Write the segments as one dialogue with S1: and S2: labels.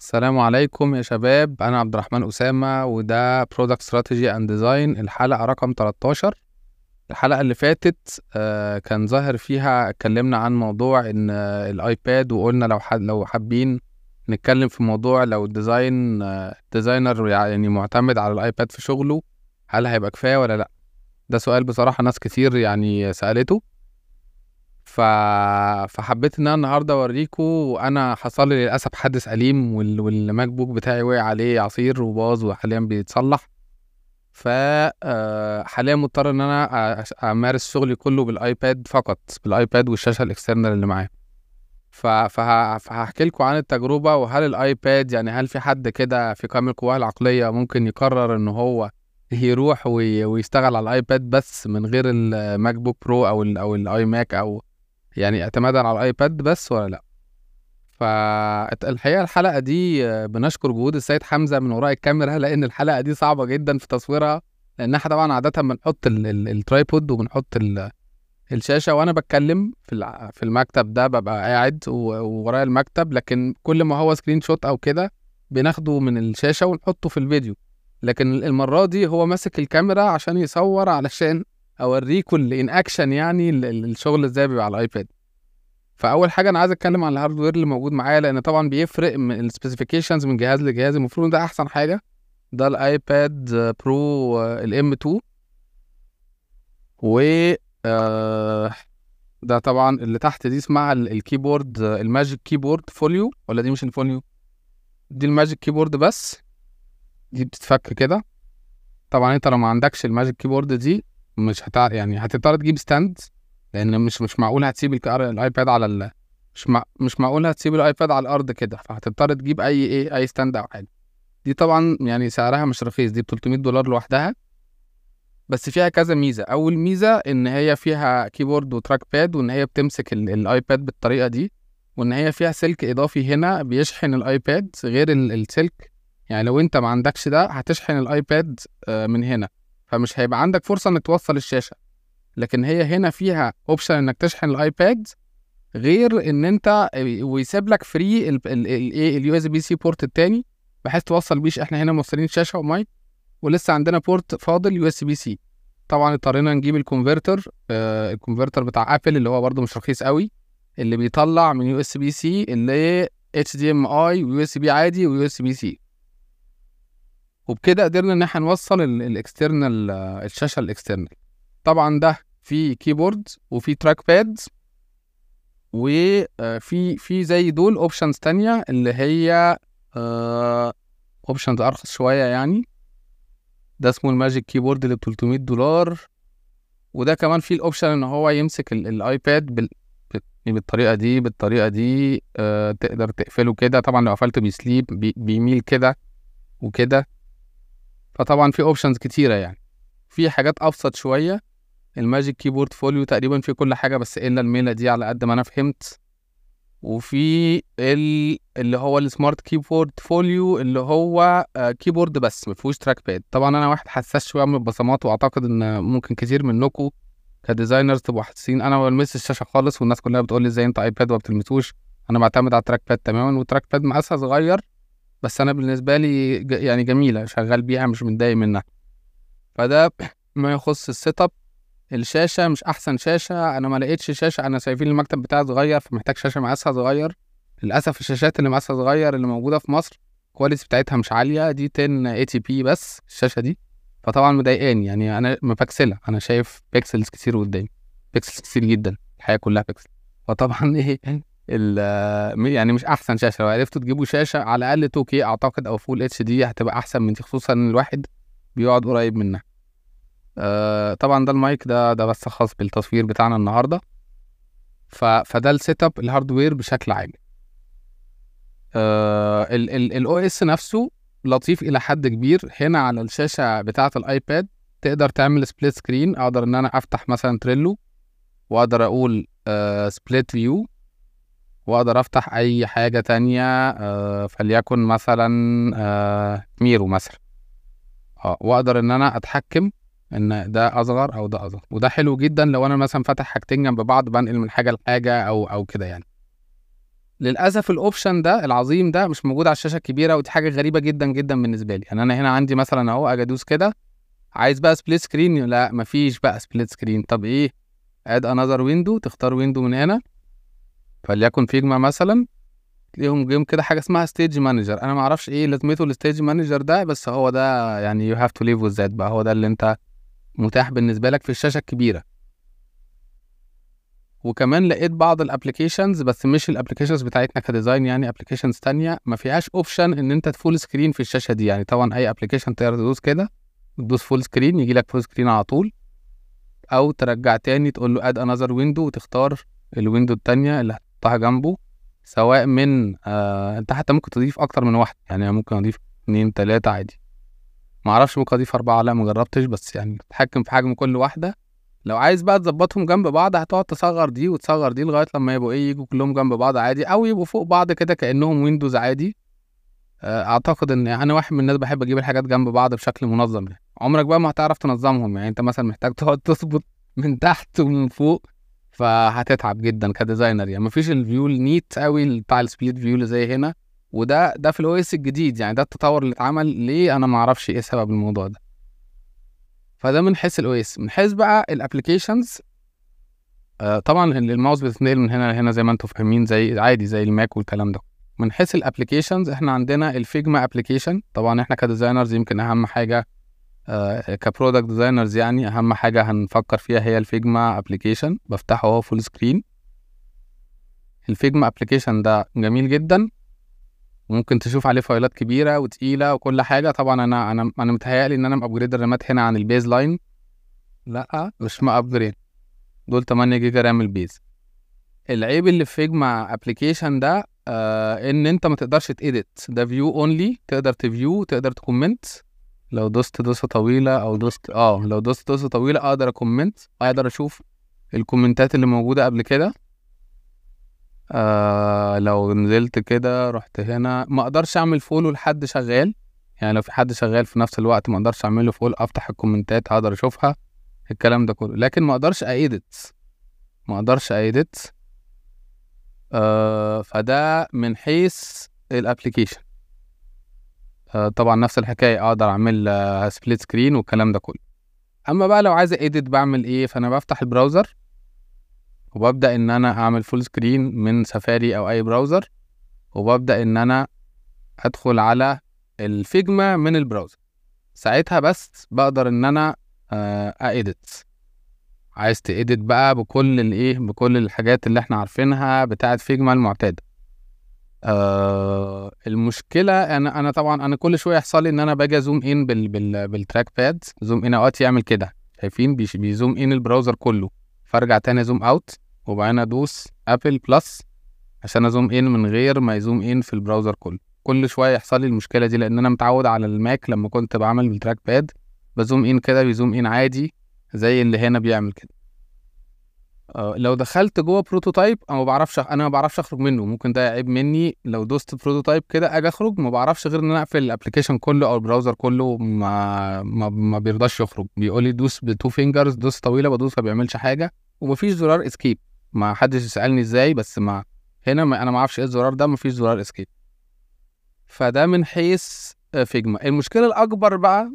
S1: السلام عليكم يا شباب. أنا عبد الرحمن أسامة وده product strategy and design الحلقة رقم 13 الحلقة اللي فاتت آه، كان ظاهر فيها اتكلمنا عن موضوع إن آه، ال iPad وقلنا لو حد لو حابين نتكلم في موضوع لو ال design آه، designer يعني معتمد على ال iPad في شغله هل هيبقى كفاية ولا لأ؟ ده سؤال بصراحة ناس كتير يعني سألته. ف... فحبيت إن أنا النهارده أوريكم أنا حصل لي للأسف حادث أليم وال... وال MacBook بتاعي وقع عليه عصير وباظ وحاليا بيتصلح. ف آه، حاليا مضطر إن أنا أمارس شغلي كله بال iPad فقط بال iPad والشاشة ال external اللي معاه ف... فه... فهحكي لكم عن التجربة وهل ال iPad يعني هل في حد كده في كامل قواه العقلية ممكن يقرر إن هو يروح وي... ويشتغل على ال iPad بس من غير ال MacBook Pro أو ال... أو ال iMac أو يعني اعتمادا على ال iPad بس ولا لا. فالحقيقة الحلقة دي آه، بنشكر جهود السيد حمزة من وراء الكاميرا لأن الحلقة دي صعبة جدا في تصويرها لأن إحنا طبعا عادة بنحط ال- ال- ال tripod وبنحط ال- الشاشة وأنا بتكلم في في المكتب ده ببقى قاعد وورايا المكتب لكن كل ما هو screenshot أو كده بناخده من الشاشة ونحطه في الفيديو. لكن المرة دي هو ماسك الكاميرا عشان يصور علشان أوريكم ال in action يعني ال- ال- الشغل إزاي بيبقى على ال iPad فأول حاجة أنا عايز أتكلم عن ال hardware اللي موجود معايا لأن طبعا بيفرق من ال specifications من جهاز لجهاز. المفروض إن ده أحسن حاجة. ده ال iPad Pro ال M2 و آه، ده طبعا اللي تحت دي اسمها ال- ال keyboard ال Magic Keyboard Folio ولا دي مش ال Folio دي ال Magic Keyboard بس. دي بتتفك كده. طبعا أنت لو ما عندكش ال Magic Keyboard دي مش هتع... يعني هتضطر تجيب stand لأن مش مش معقول هتسيب ال iPad على ال... مش مع... مش معقول هتسيب ال iPad على الأرض كده فهتضطر تجيب أي إيه أي stand أو حاجة. دي طبعا يعني سعرها مش رخيص دي ب 300 دولار لوحدها. بس فيها كذا ميزة. أول ميزة إن هي فيها keyboard و trackpad وإن هي بتمسك ال... ال iPad بالطريقة دي وإن هي فيها سلك إضافي هنا بيشحن ال iPad غير ال... السلك. يعني لو أنت ما عندكش ده هتشحن ال iPad آه، من هنا. فمش هيبقى عندك فرصة إنك توصل الشاشة. لكن هي هنا فيها option إنك تشحن ال iPad غير إن أنت ويسيب لك free ال USB-C port التاني بحيث توصل بيش. إحنا هنا موصلين شاشة ومايك ولسه عندنا port فاضل USB-C. طبعا اضطرينا نجيب ال converter آه ال converter بتاع Apple اللي هو برده مش رخيص قوي اللي بيطلع من USB-C اللي اتش دي ام اي ويو إس بي عادي ويو إس بي سي. وبكده قدرنا إن إحنا نوصل ال external الشاشة ال external طبعا ده في keyboard وفي trackpad وفي في زي دول options تانية اللي هي options أرخص شوية يعني. ده اسمه ال Magic Keyboard اللي ب 300 دولار. وده كمان فيه ال option إن هو يمسك ال- ال iPad بال... بال- بالطريقة دي بالطريقة دي آه تقدر تقفله كده. طبعا لو قفلته بي sleep بي... بيميل كده وكده. فطبعا في options كتيرة يعني. في حاجات أبسط شوية ال Magic Keyboard Folio تقريبا في كل حاجة بس إلا الميلة دي على قد ما أنا فهمت. وفي ال... اللي هو ال Smart Keyboard Folio اللي هو آه، keyboard بس ما فيهوش trackpad طبعا أنا واحد حساس شوية من البصمات وأعتقد إن ممكن كتير منكم ك designers تبقوا حاسين. أنا ما بلمسش الشاشة خالص والناس كلها بتقول لي إزاي أنت iPad وما بتلمسوش. أنا بعتمد على ال trackpad تماما وال trackpad مقاسها صغير بس أنا بالنسبة لي. يعني جميلة شغال بيها مش متضايق منها. فده ما يخص ال setup الشاشة مش أحسن شاشة. أنا ما لقيتش شاشة. أنا شايفين المكتب بتاعي صغير فمحتاج شاشة مقاسها صغير. للأسف الشاشات اللي مقاسها صغير اللي موجودة في مصر ال quality بتاعتها مش عالية. دي 10 eighty p بس الشاشة دي. فطبعا مضايقاني. يعني أنا مبكسلة أنا شايف pixels كتير قدامي. pixels كتير جدا. الحياة كلها بيكسل فطبعا إيه يعني مش أحسن شاشة. لو عرفتوا تجيبوا شاشة على الأقل 2 K أعتقد أو full HD هتبقى أحسن من دي خصوصا إن الواحد بيقعد قريب منها. آه طبعا ده المايك ده ده بس خاص بالتصوير بتاعنا النهارده. ف فده ال setup ال hardware بشكل عام. آه ال OS نفسه لطيف إلى حد كبير. هنا على الشاشة بتاعة الايباد تقدر تعمل split screen أقدر إن أنا أفتح مثلا Trello وأقدر أقول split view وأقدر أفتح أي حاجة تانية آه فليكن مثلا آه ميرو مثلا. آه وأقدر إن أنا أتحكم إن ده أصغر أو ده أصغر. وده حلو جدا لو أنا مثلا فاتح حاجتين جنب بعض بنقل من حاجة لحاجة أو أو كده يعني. للأسف ال option ده العظيم ده مش موجود على الشاشة الكبيرة ودي حاجة غريبة جدا جدا بالنسبة لي. يعني أنا هنا عندي مثلا أهو أجي ادوس كده. عايز بقى split screen لا مفيش بقى split screen طب إيه؟ add another window تختار window من هنا. فليكن Figma مثلا تلاقيهم جيم كده حاجة اسمها stage manager أنا ما أعرفش إيه لازمته ال stage manager ده بس هو ده يعني you have to live with that بقى. هو ده اللي أنت متاح بالنسبة لك في الشاشة الكبيرة. وكمان لقيت بعض ال applications بس مش ال applications بتاعتنا ك design يعني applications تانية. ما فيهاش option إن أنت full screen في الشاشة دي. يعني طبعا أي application تقدر تدوس كده تدوس full screen يجي لك full screen على طول. أو ترجع تاني تقول له add another window وتختار ال window التانية اللي هتحطها جنبه سواء من آه أنت حتى ممكن تضيف أكتر من واحد يعني ممكن أضيف اتنين تلاتة عادي. معرفش ممكن أضيف أربعة لا مجربتش بس يعني تتحكم في حجم كل واحدة. لو عايز بقى تظبطهم جنب بعض هتقعد تصغر دي وتصغر دي لغاية لما يبقوا إيه يجوا كلهم جنب بعض عادي أو يبقوا فوق بعض كده كأنهم windows عادي. أعتقد إن أنا واحد من الناس بحب أجيب الحاجات جنب بعض بشكل منظم يعني. عمرك بقى ما هتعرف تنظمهم يعني أنت مثلا محتاج تقعد تظبط من تحت ومن فوق. فهتتعب جدا ك designer يعني. مفيش ال view ال neat قوي بتاع ال split view اللي زي هنا وده ده في ال OS الجديد يعني. ده التطور اللي اتعمل ليه أنا ما أعرفش إيه سبب الموضوع ده. فده من حيث ال OS من حيث بقى ال applications آه طبعا الماوس بتتنقل من هنا لهنا زي ما أنتم فاهمين زي عادي زي ال Mac والكلام ده. من حيث ال applications إحنا عندنا ال Figma application طبعا إحنا ك designers يمكن أهم حاجة ك product designers يعني أهم حاجة هنفكر فيها هي ال Figma application بفتحه أهو full screen ال Figma application ده جميل جدا. ممكن تشوف عليه فايلات كبيرة وتقيلة وكل حاجة. طبعا أنا أنا أنا متهيألي إن أنا م upgrade الرامات هنا عن ال baseline لأ مش م upgrade. دول 8 جيجا RAM ال base العيب اللي في Figma application ده آه إن أنت ما تقدرش ت edit. ده view only تقدر ت view تقدر ت comment لو دوست دوسة طويلة أو دوست آه لو دوست دوسة طويلة أقدر أ comment أقدر أشوف الكومنتات اللي موجودة قبل كده. آه لو نزلت كده رحت هنا. ما أقدرش أعمل follow لحد شغال. يعني لو في حد شغال في نفس الوقت ما أقدرش أعمل له follow أفتح الكومنتات أقدر أشوفها الكلام ده كله. لكن ما أقدرش edit ما أقدرش edit آه فده من حيث ال application طبعا نفس الحكاية أقدر أعمل آه split screen والكلام ده كله. أما بقى لو عايز edit بعمل إيه؟ فأنا بفتح ال browser وببدأ إن أنا أعمل full screen من سفاري أو أي browser وببدأ إن أنا أدخل على ال Figma من ال browser. ساعتها بس بقدر إن أنا edit عايز ت edit بقى بكل الايه بكل الحاجات اللي إحنا عارفينها بتاعة Figma المعتادة. آه المشكلة أنا أنا طبعا أنا كل شوية يحصل لي إن أنا باجي أ zoom in بال بال بال trackpad zoom in أوقات يعمل كده شايفين؟ بي zoom in ال browser كله فأرجع تاني zoom out وبعدين أدوس Apple plus عشان أ zoom in من غير ما ي zoom in في ال browser كله. كل شوية يحصل لي المشكلة دي لأن أنا متعود على ال Mac لما كنت بعمل بال trackpad ب zoom in كده بي zoom in عادي زي اللي هنا بيعمل كده. لو دخلت جوه prototype أنا ما بعرفش أنا ما بعرفش أخرج منه. ممكن ده عيب مني. لو دوست prototype كده أجي أخرج ما بعرفش غير إن أنا أقفل ال application كله أو ال browser كله ما ما, ما بيرضاش يخرج. بيقول لي دوس ب two fingers دوس طويلة بدوس ما بيعملش حاجة. ومفيش زرار escape ما حدش يسألني إزاي بس ما هنا ما أنا ما أعرفش إيه الزرار ده مفيش زرار escape فده من حيث Figma. المشكلة الأكبر بقى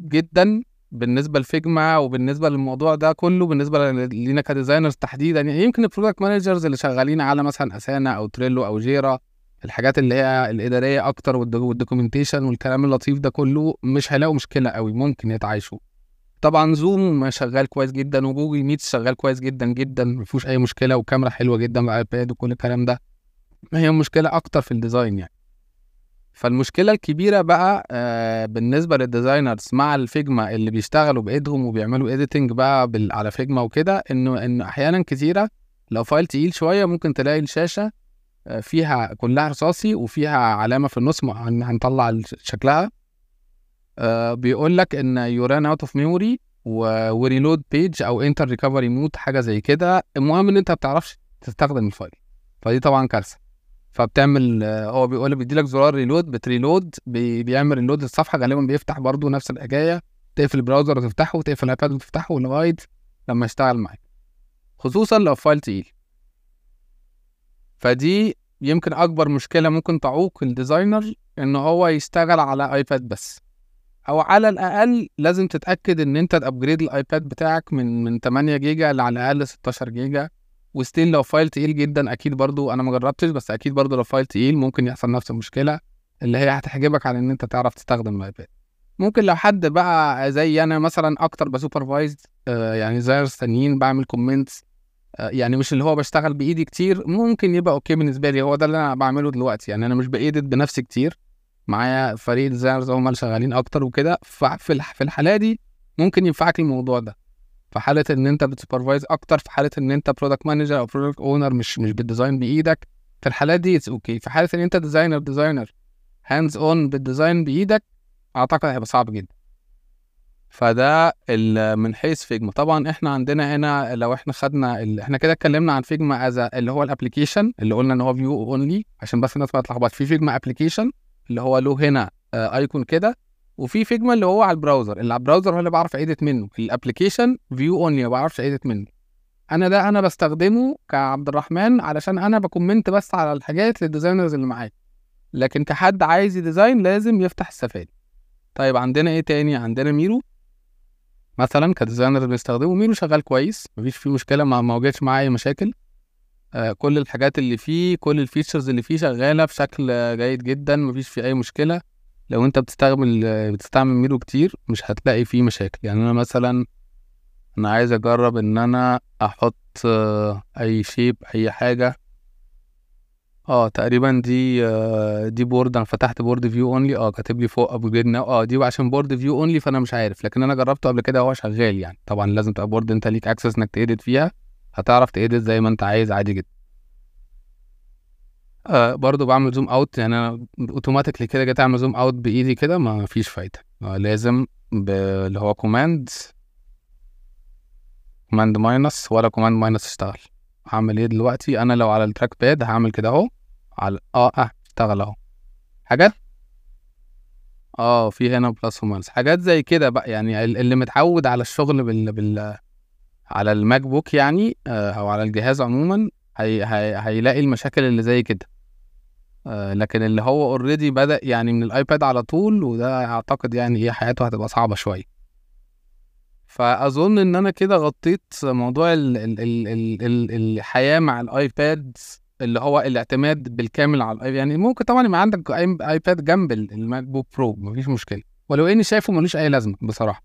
S1: جدا بالنسبة ل Figma وبالنسبة للموضوع ده كله بالنسبة لينا ك designers تحديدا يعني يمكن ال product managers اللي شغالين على مثلا Asana أو Trello أو Jira الحاجات اللي هي الإدارية أكتر وال documentation والكلام اللطيف ده كله مش هيلاقوا مشكلة قوي ممكن يتعايشوا. طبعا Zoom شغال كويس جدا و Google Meet شغال كويس جدا جدا مفيهوش أي مشكلة وكاميرا حلوة جدا بالايباد وكل الكلام ده. ما هي مشكله أكتر في ال design يعني. فالمشكلة الكبيرة بقى آه بالنسبة لل designers مع ال Figma اللي بيشتغلوا بإيدهم وبيعملوا editing بقى بال على Figma وكده إنه ان أحيانا كتيرة لو file تقيل شوية ممكن تلاقي الشاشة آه فيها كلها رصاصي وفيها علامة في النص هنطلع شكلها. آه بيقول لك إن you ran out of memory و reload page أو enter recovery mode حاجة زي كده. المهم إن أنت ما بتعرفش تستخدم ال file. فدي طبعا كارثة. فبتعمل هو بيقول بيديلك زرار reload بت reload بي بيعمل reload للصفحة غالبا بيفتح برضو نفس الحكاية. تقفل ال browser وتفتحه وتقفل الآيباد وتفتحه لغايه لما يشتغل معاك. خصوصا لو file تقيل. فدي يمكن أكبر مشكلة ممكن تعوق ال designer إن هو يشتغل على آيباد بس. أو على الأقل لازم تتأكد إن أنت ت upgrade الآيباد بتاعك من من 8 جيجا لعلى الأقل 16 جيجا. و still لو file تقيل جدا أكيد برضو أنا ما جربتش بس أكيد برضو لو file تقيل ممكن يحصل نفس المشكلة اللي هي هتحجبك على إن أنت تعرف تستخدم الايباد ممكن لو حد بقى زي أنا مثلا أكتر ب supervise آه يعني زي تانيين بعمل comments آه يعني مش اللي هو بشتغل بإيدي كتير ممكن يبقى okay بالنسبة لي هو ده اللي أنا بعمله دلوقتي. يعني أنا مش ب edit بنفسي كتير معايا فريق designers هم اللي شغالين أكتر وكده ففي في الحالة دي ممكن ينفعك الموضوع ده. في حالة إن أنت بت supervise أكتر في حالة إن أنت product manager أو product owner مش مش بت design بإيدك في الحالات دي it's okay في حالة إن أنت designer designer hands on بال design بإيدك أعتقد هيبقى صعب جدا. فده من حيث Figma. طبعا إحنا عندنا هنا لو إحنا خدنا ال... إحنا كده اتكلمنا عن Figma as اللي هو ال application اللي قلنا إن هو view only عشان بس الناس ما تتلخبطش في Figma application اللي هو له هنا icon كده وفي Figma اللي هو على ال browser. اللي على ال browser هو اللي بعرف edit منه. ال application view only ما بعرفش edit منه. أنا ده أنا بستخدمه كعبد الرحمن علشان أنا ب comment بس على الحاجات لل designers اللي معايا. لكن كحد عايز ي design لازم يفتح السفاري طيب عندنا إيه تاني؟ عندنا ميرو. مثلا ك designer بنستخدمه ميرو شغال كويس مفيش فيه مشكلة ما ما واجهتش معايا أي مشاكل. آه كل الحاجات اللي فيه كل ال features اللي فيه شغالة بشكل جيد جدا مفيش فيه أي مشكلة. لو انت بتستعمل بتستعمل ميرو كتير مش هتلاقي فيه مشاكل. يعني أنا مثلا أنا عايز أجرب إن أنا أحط أي shape أي حاجة. آه تقريبا دي آه دي board أنا فتحت board view only آه كاتب لي فوق upgrade now آه دي عشان board view only فأنا مش عارف. لكن أنا جربته قبل كده هو شغال يعني. طبعا لازم تبقى board أنت ليك access إنك ت edit فيها. هتعرف ت edit زي ما أنت عايز عادي جدا. آه برضو بعمل zoom out يعني أنا automatically كده جيت أعمل zoom out بإيدي كده ما فيش فايدة. آه لازم اللي هو command command minus ولا command minus اشتغل. هعمل إيه دلوقتي؟ أنا لو على ال trackpad هعمل كده أهو على آه آه اشتغل أهو. حاجات؟ آه في هنا plus و minus حاجات زي كده بقى يعني اللي متعود على الشغل بال, بال... على ال MacBook يعني آه أو على الجهاز عموما هي... هي... هيلاقي المشاكل اللي زي كده. لكن اللي هو already بدأ يعني من الآيباد على طول وده أعتقد يعني إيه حياته هتبقى صعبة شوية. فأظن إن أنا كده غطيت موضوع ال ال ال ال ال الحياة مع الآيباد اللي هو الاعتماد بالكامل على الايباد يعني ممكن طبعا يبقى عندك آيباد جنب ال MacBook Pro مفيش مشكلة. ولو إني شايفه ملوش أي لازمة بصراحة.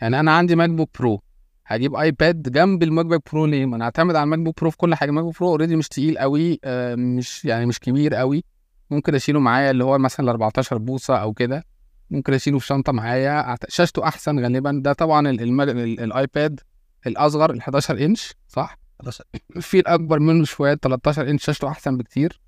S1: يعني أنا عندي MacBook Pro هجيب آيباد جنب ال MacBook Pro ليه؟ ما أنا هعتمد على ال MacBook Pro في كل حاجة. ال MacBook Pro already مش تقيل قوي آه مش يعني مش كبير قوي. ممكن أشيله معايا اللي هو مثلا ال 14 بوصة أو كده. ممكن أشيله في شنطة معايا. شاشته أحسن غالبا. ده طبعا الآيباد الأصغر ال 11 إنش صح؟
S2: 11
S1: في الأكبر منه شوية 13 إنش. شاشته أحسن بكتير.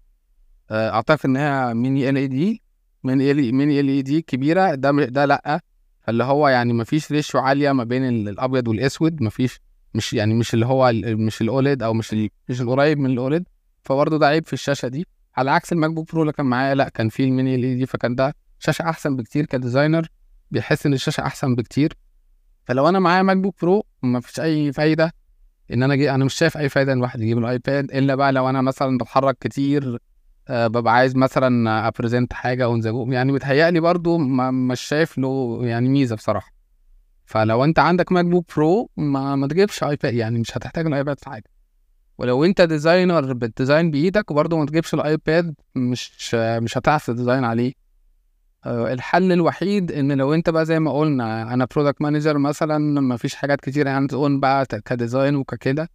S1: أعتقد ان هي ميني إل إي دي. ميني إل ميني إل إي دي كبيرة. ده ده لأ. فاللي هو يعني مفيش ratio عالية ما بين الأبيض والأسود. مفيش مش يعني مش اللي هو مش ال OLED أو مش مش القريب من ال OLED. فبرضه ده عيب في الشاشة دي. على عكس ال MacBook Pro اللي كان معايا لا كان فيه ال mini LED فكان ده شاشة أحسن بكتير ك designer بيحس إن الشاشة أحسن بكتير. فلو أنا معايا MacBook Pro ما فيش أي فايدة إن أنا جي أنا مش شايف أي فايدة إن الواحد يجيب الايباد إلا بقى لو أنا مثلا بتحرك كتير أه ببقى عايز مثلا أ present حاجة on the يعني متهيألي برضو مش شايف له يعني ميزة بصراحة. فلو أنت عندك MacBook Pro ما, ما تجيبش ايباد يعني مش هتحتاج الايباد في حاجة. ولو انت designer بت design بإيدك برضه ما تجيبش الآيباد مش مش هتعرف ت design عليه. أه الحل الوحيد إن لو انت بقى زي ما قلنا أنا product manager مثلا ما فيش حاجات كتير hand on بقى ك design وكده.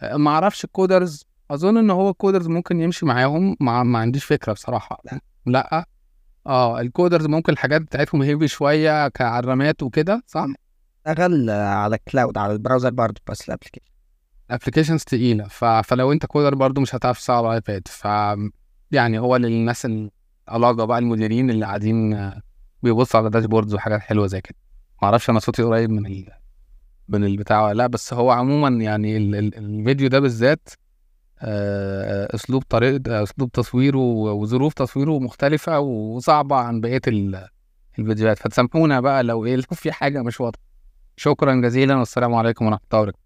S1: أه ما أعرفش ال coders أظن إن هو ال coders ممكن يمشي معاهم ما, ما عنديش فكرة بصراحة. لأ. آه ال coders ممكن الحاجات بتاعتهم heavy شوية كرامات وكده صح؟
S2: اشتغل على ال cloud على ال browser برضه بس ال
S1: application applications تقيلة. ف... فلو انت coder برضو مش هتعرف تشتغل على الايباد ف يعني هو للناس العلاقة بقى المديرين اللي قاعدين بيبصوا على dashboards وحاجات حلوة زي كده. معرفش أنا صوتي قريب من ال... من البتاع ولا لأ بس هو عموما يعني ال... ال... الفيديو ده بالذات أسلوب طريقة أسلوب تصويره وظروف تصويره مختلفة وصعبة عن بقية الفيديوهات. فتسامحونا بقى لو إيه لو في حاجة مش واضحة. شكرا جزيلا والسلام عليكم ورحمة الله وبركاته.